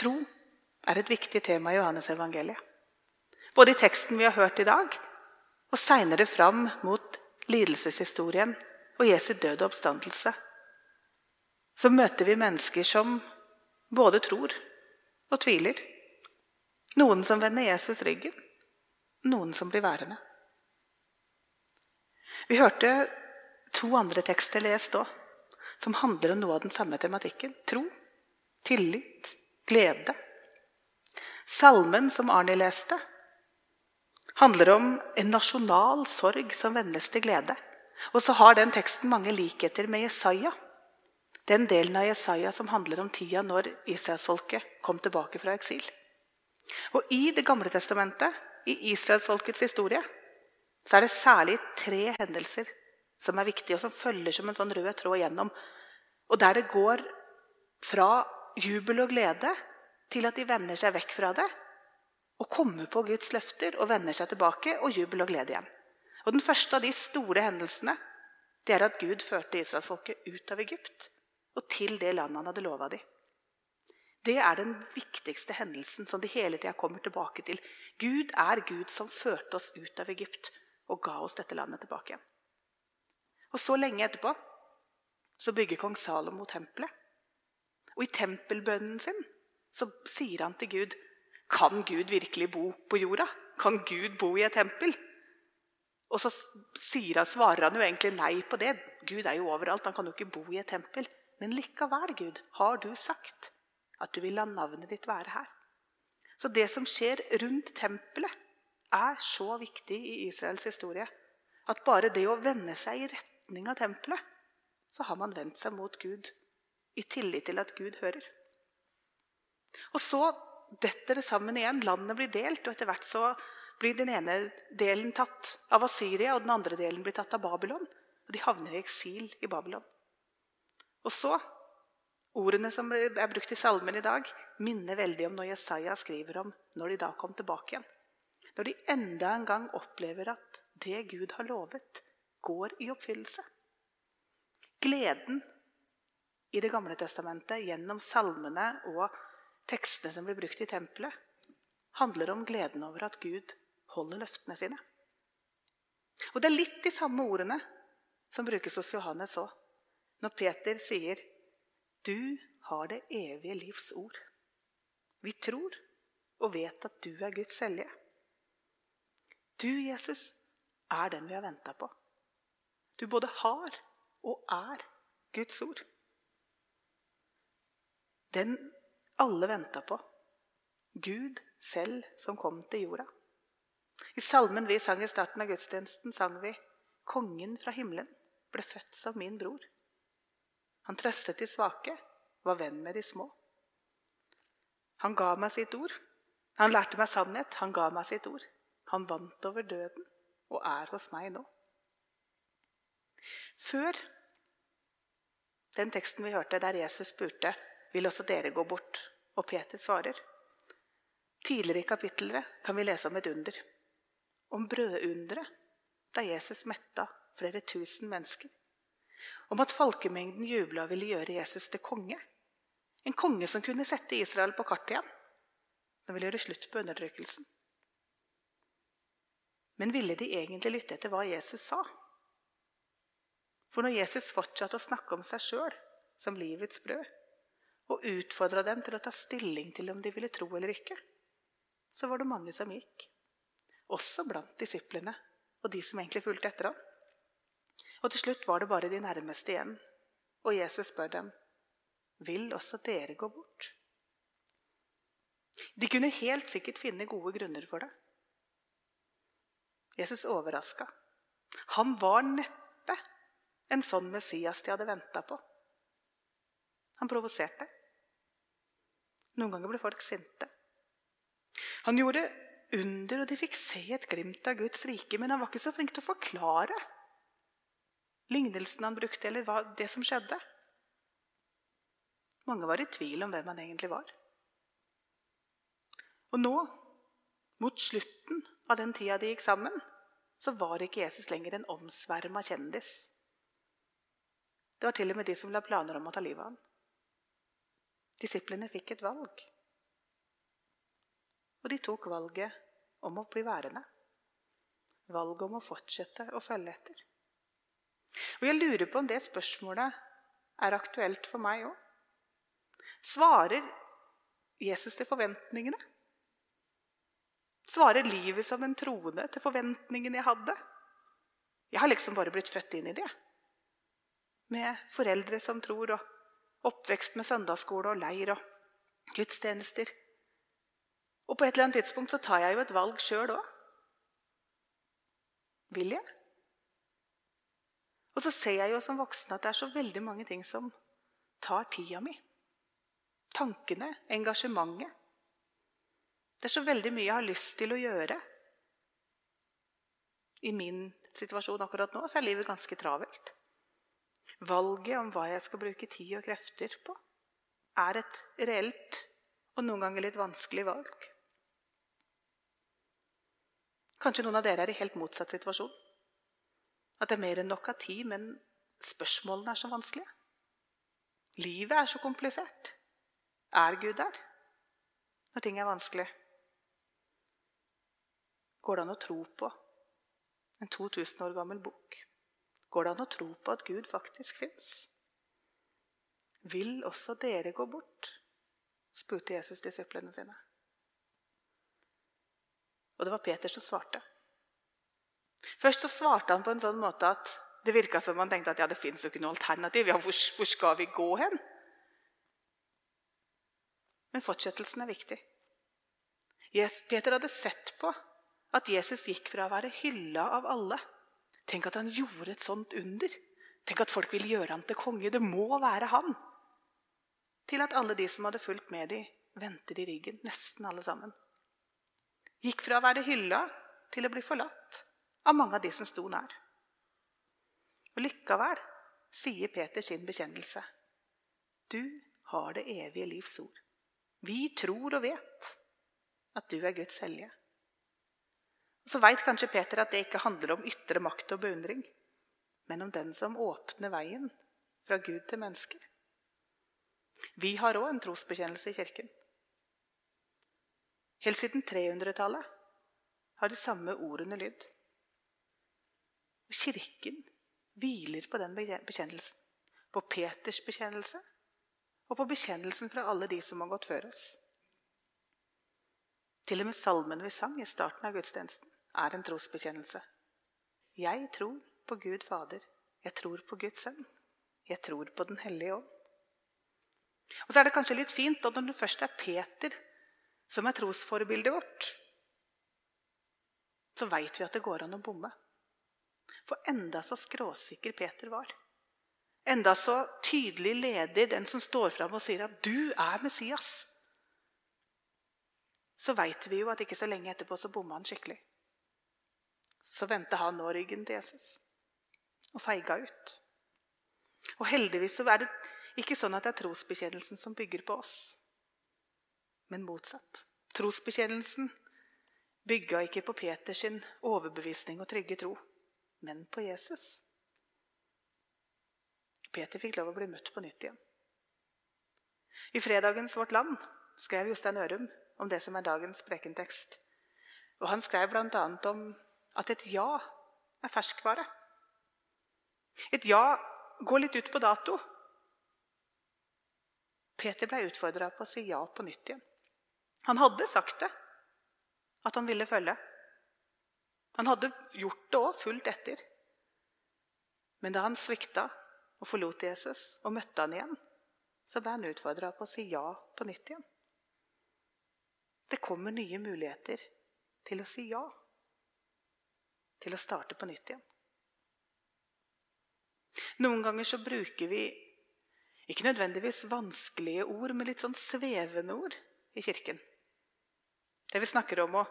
Tro er et viktig tema i Johannes evangeliet. Både i teksten vi har hørt i dag, og seinere fram mot lidelseshistorien og Jesu død og oppstandelse, så møter vi mennesker som både tror og tviler. Noen som vender Jesus ryggen, noen som blir værende. Vi hørte to andre tekster lest òg, som handler om noe av den samme tematikken. Tro, tillit, glede. Salmen som Arnie leste, handler om en nasjonal sorg som vendes til glede. Og så har den teksten mange likheter med Jesaja. Den delen av Jesaja som handler om tida når israelsfolket kom tilbake fra eksil. Og I Det gamle testamentet, i israelsfolkets historie, så er det særlig tre hendelser som er viktige, og som følger som en sånn rød tråd gjennom. Og der det går fra jubel og glede til at de vender seg vekk fra det og kommer på Guds løfter og vender seg tilbake og jubel og glede igjen. Og Den første av de store hendelsene det er at Gud førte israelsfolket ut av Egypt og til det landet han hadde lova dem. Det er den viktigste hendelsen som de hele tida kommer tilbake til. Gud er Gud som førte oss ut av Egypt og ga oss dette landet tilbake. Og så lenge etterpå så bygger kong Salomo tempelet. Og i tempelbønnen sin så sier han til Gud Kan Gud virkelig bo på jorda? Kan Gud bo i et tempel? Og så han, svarer han jo egentlig nei på det. Gud er jo overalt, han kan jo ikke bo i et tempel. Men likevel, Gud, har du sagt at du vil la navnet ditt være her. Så det som skjer rundt tempelet, er så viktig i Israels historie at bare det å vende seg i retning av tempelet, så har man vendt seg mot Gud i tillit til at Gud hører. Og så detter det sammen igjen. Landet blir delt, og etter hvert så blir den ene delen tatt av Asyria, og den andre delen blir tatt av Babylon. Og de havner i eksil i Babylon. Og så Ordene som er brukt i salmen i dag, minner veldig om når Jesaja skriver om når de da kom tilbake igjen. Når de enda en gang opplever at det Gud har lovet, går i oppfyllelse. Gleden i Det gamle testamentet gjennom salmene og tekstene som blir brukt i tempelet, handler om gleden over at Gud holder løftene sine. Og Det er litt de samme ordene som brukes hos Johannes òg, når Peter sier, 'Du har det evige livs ord'. Vi tror og vet at du er Guds hellige. Du, Jesus, er den vi har venta på. Du både har og er Guds ord. Den alle venta på. Gud selv som kom til jorda. I salmen vi sang i starten av gudstjenesten, sang vi 'Kongen fra himmelen ble født som min bror'. Han trøstet de svake, var venn med de små. Han ga meg sitt ord. Han lærte meg sannhet. Han ga meg sitt ord. Han vant over døden og er hos meg nå. Før den teksten vi hørte der Jesus spurte vil også dere gå bort, og Peter svarer. Tidligere i kapitlet kan vi lese om et under om brødunderet da Jesus metta flere tusen mennesker. Om at folkemengden jubla ville gjøre Jesus til konge. En konge som kunne sette Israel på kartet igjen. Som ville gjøre slutt på undertrykkelsen. Men ville de egentlig lytte etter hva Jesus sa? For når Jesus fortsatte å snakke om seg sjøl som livets brød, og utfordra dem til å ta stilling til om de ville tro eller ikke, så var det mange som gikk også blant disiplene og de som egentlig fulgte etter ham. Og Til slutt var det bare de nærmeste igjen, og Jesus spør dem, 'Vil også dere gå bort?' De kunne helt sikkert finne gode grunner for det. Jesus overraska. Han var neppe en sånn Messias de hadde venta på. Han provoserte. Noen ganger ble folk sinte. Han gjorde under, og de fikk se et glimt av Guds rike. Men han var ikke så flink til å forklare lignelsen han brukte, eller hva, det som skjedde. Mange var i tvil om hvem han egentlig var. Og nå, mot slutten av den tida de gikk sammen, så var ikke Jesus lenger en omsverma kjendis. Det var til og med de som la planer om å ta livet av ham. Disiplene fikk et valg. Og de tok valget om å bli værende. Valget om å fortsette å følge etter. Og jeg lurer på om det spørsmålet er aktuelt for meg òg. Svarer Jesus til forventningene? Svarer livet som en troende til forventningene jeg hadde? Jeg har liksom bare blitt født inn i det. Med foreldre som tror, og oppvekst med søndagsskole og leir og gudstjenester. Og på et eller annet tidspunkt så tar jeg jo et valg sjøl òg. Vil jeg? Og så ser jeg jo som voksen at det er så veldig mange ting som tar tida mi. Tankene, engasjementet. Det er så veldig mye jeg har lyst til å gjøre. I min situasjon akkurat nå så er livet ganske travelt. Valget om hva jeg skal bruke tid og krefter på, er et reelt og noen ganger litt vanskelig valg. Kanskje noen av dere er i helt motsatt situasjon. At det er mer enn nok av tid, men spørsmålene er så vanskelige. Livet er så komplisert. Er Gud der når ting er vanskelig? Går det an å tro på en 2000 år gammel bok? Går det an å tro på at Gud faktisk fins? Vil også dere gå bort? spurte Jesus disiplene sine. Og det var Peter som svarte. Først så svarte han på en sånn måte at det virka som han tenkte at ja, det fins jo ikke noe alternativ. Ja, hvor, hvor skal vi gå hen? Men fortsettelsen er viktig. Peter hadde sett på at Jesus gikk fra å være hylla av alle Tenk at han gjorde et sånt under. Tenk at folk ville gjøre ham til konge. Det må være han. Til at alle de som hadde fulgt med dem, vendte i ryggen. Nesten alle sammen. Gikk fra å være hylla til å bli forlatt av mange av de som sto nær. Og likevel sier Peter sin bekjennelse. Du har det evige livs ord. Vi tror og vet at du er Guds hellige. Og Så veit kanskje Peter at det ikke handler om ytre makt og beundring, men om den som åpner veien fra Gud til mennesker. Vi har òg en trosbekjennelse i kirken. Helt siden 300-tallet har de samme ordene lydd. Og Kirken hviler på den bekjennelsen. På Peters bekjennelse og på bekjennelsen fra alle de som har gått før oss. Til og med salmen vi sang i starten av gudstjenesten, er en trosbekjennelse. Jeg tror på Gud Fader. Jeg tror på Guds Sønn. Jeg tror på Den hellige ånd. Og så er det kanskje litt fint at når det først er Peter som er trosforbildet vårt, så veit vi at det går an å bomme. For enda så skråsikker Peter var, enda så tydelig leder den som står fram og sier at 'du er Messias', så veit vi jo at ikke så lenge etterpå så bomma han skikkelig. Så vendte han nå ryggen til Jesus og feiga ut. Og heldigvis så er det ikke sånn at det er trosbekjennelsen som bygger på oss, men motsatt. Trosbekjennelsen bygga ikke på Peters overbevisning og trygge tro men på Jesus. Peter fikk lov å bli møtt på nytt igjen. I fredagens Vårt Land skrev Jostein Ørum om det som er dagens prekentekst. Og Han skrev bl.a. om at et ja er ferskvare. Et ja går litt ut på dato. Peter ble utfordra på å si ja på nytt igjen. Han hadde sagt det, at han ville følge. Han hadde gjort det òg, fulgt etter. Men da han svikta og forlot Jesus og møtte han igjen, så ble han utfordra på å si ja på nytt igjen. Det kommer nye muligheter til å si ja. Til å starte på nytt igjen. Noen ganger så bruker vi ikke nødvendigvis vanskelige ord, men litt sånn svevende ord i kirken. Det vi snakker om å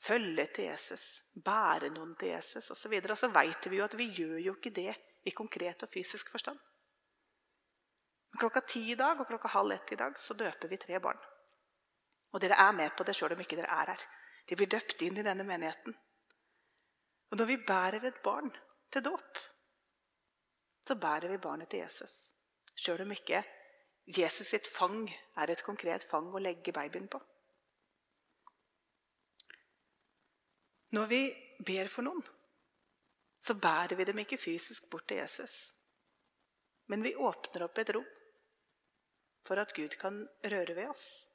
følge til Jesus, bære noen til Jesus osv. Og, så så veit vi jo at vi gjør jo ikke det i konkret og fysisk forstand. Klokka ti i dag og klokka halv ett i dag så døper vi tre barn. Og dere er med på det sjøl om ikke dere er her. De blir døpt inn i denne menigheten. Og når vi bærer et barn til dåp, så bærer vi barnet til Jesus. Sjøl om ikke Jesus sitt fang er et konkret fang å legge babyen på. Når vi ber for noen, så bærer vi dem ikke fysisk bort til Jesus. Men vi åpner opp et rom for at Gud kan røre ved oss.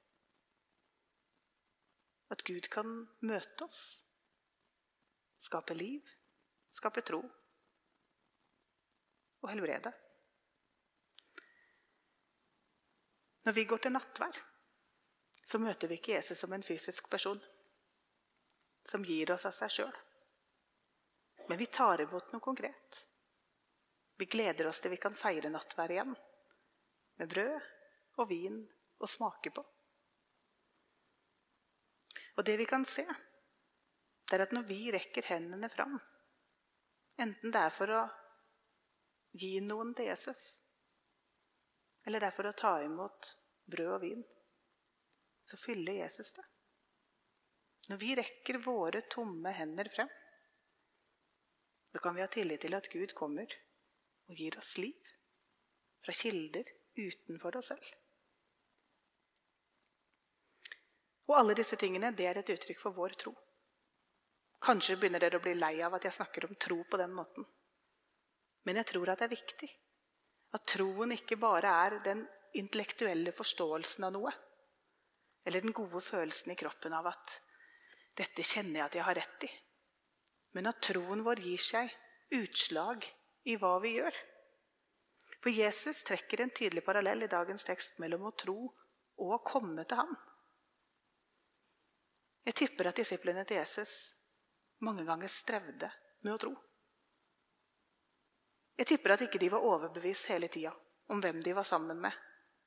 At Gud kan møte oss, skape liv, skape tro og helbrede. Når vi går til nattvær, så møter vi ikke Jesus som en fysisk person som gir oss av seg sjøl. Men vi tar imot noe konkret. Vi gleder oss til vi kan feire nattvær igjen. Med brød og vin å smake på. Og det vi kan se, det er at når vi rekker hendene fram, enten det er for å gi noen til Jesus, eller det er for å ta imot brød og vin, så fyller Jesus det. Når vi rekker våre tomme hender frem, da kan vi ha tillit til at Gud kommer og gir oss liv fra kilder utenfor oss selv. Og alle disse tingene det er et uttrykk for vår tro. Kanskje begynner dere å bli lei av at jeg snakker om tro på den måten. Men jeg tror at det er viktig. At troen ikke bare er den intellektuelle forståelsen av noe. Eller den gode følelsen i kroppen av at dette kjenner jeg at jeg har rett i. Men at troen vår gir seg utslag i hva vi gjør. For Jesus trekker en tydelig parallell i dagens tekst mellom å tro og å komme til ham. Jeg tipper at disiplene til Jesus mange ganger strevde med å tro. Jeg tipper at ikke de var overbevist hele tida om hvem de var sammen med,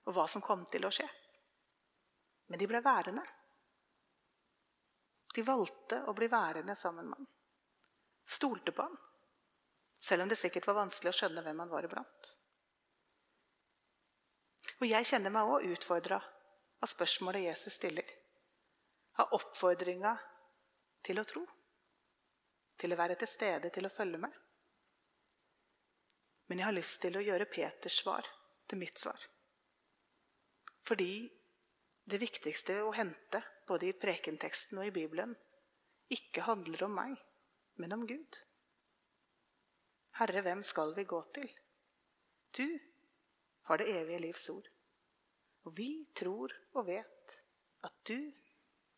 og hva som kom til å skje. Men de ble værende. De valgte å bli værende sammen med ham. Stolte på ham. Selv om det sikkert var vanskelig å skjønne hvem han var iblant. Og jeg kjenner meg òg utfordra av spørsmålet Jesus stiller. Av oppfordringa til å tro. Til å være til stede, til å følge med. Men jeg har lyst til å gjøre Peters svar til mitt svar. Fordi det viktigste å hente, både i prekenteksten og i Bibelen, ikke handler om meg, men om Gud. Herre, hvem skal vi gå til? Du har det evige livs ord. Og vi tror og vet at du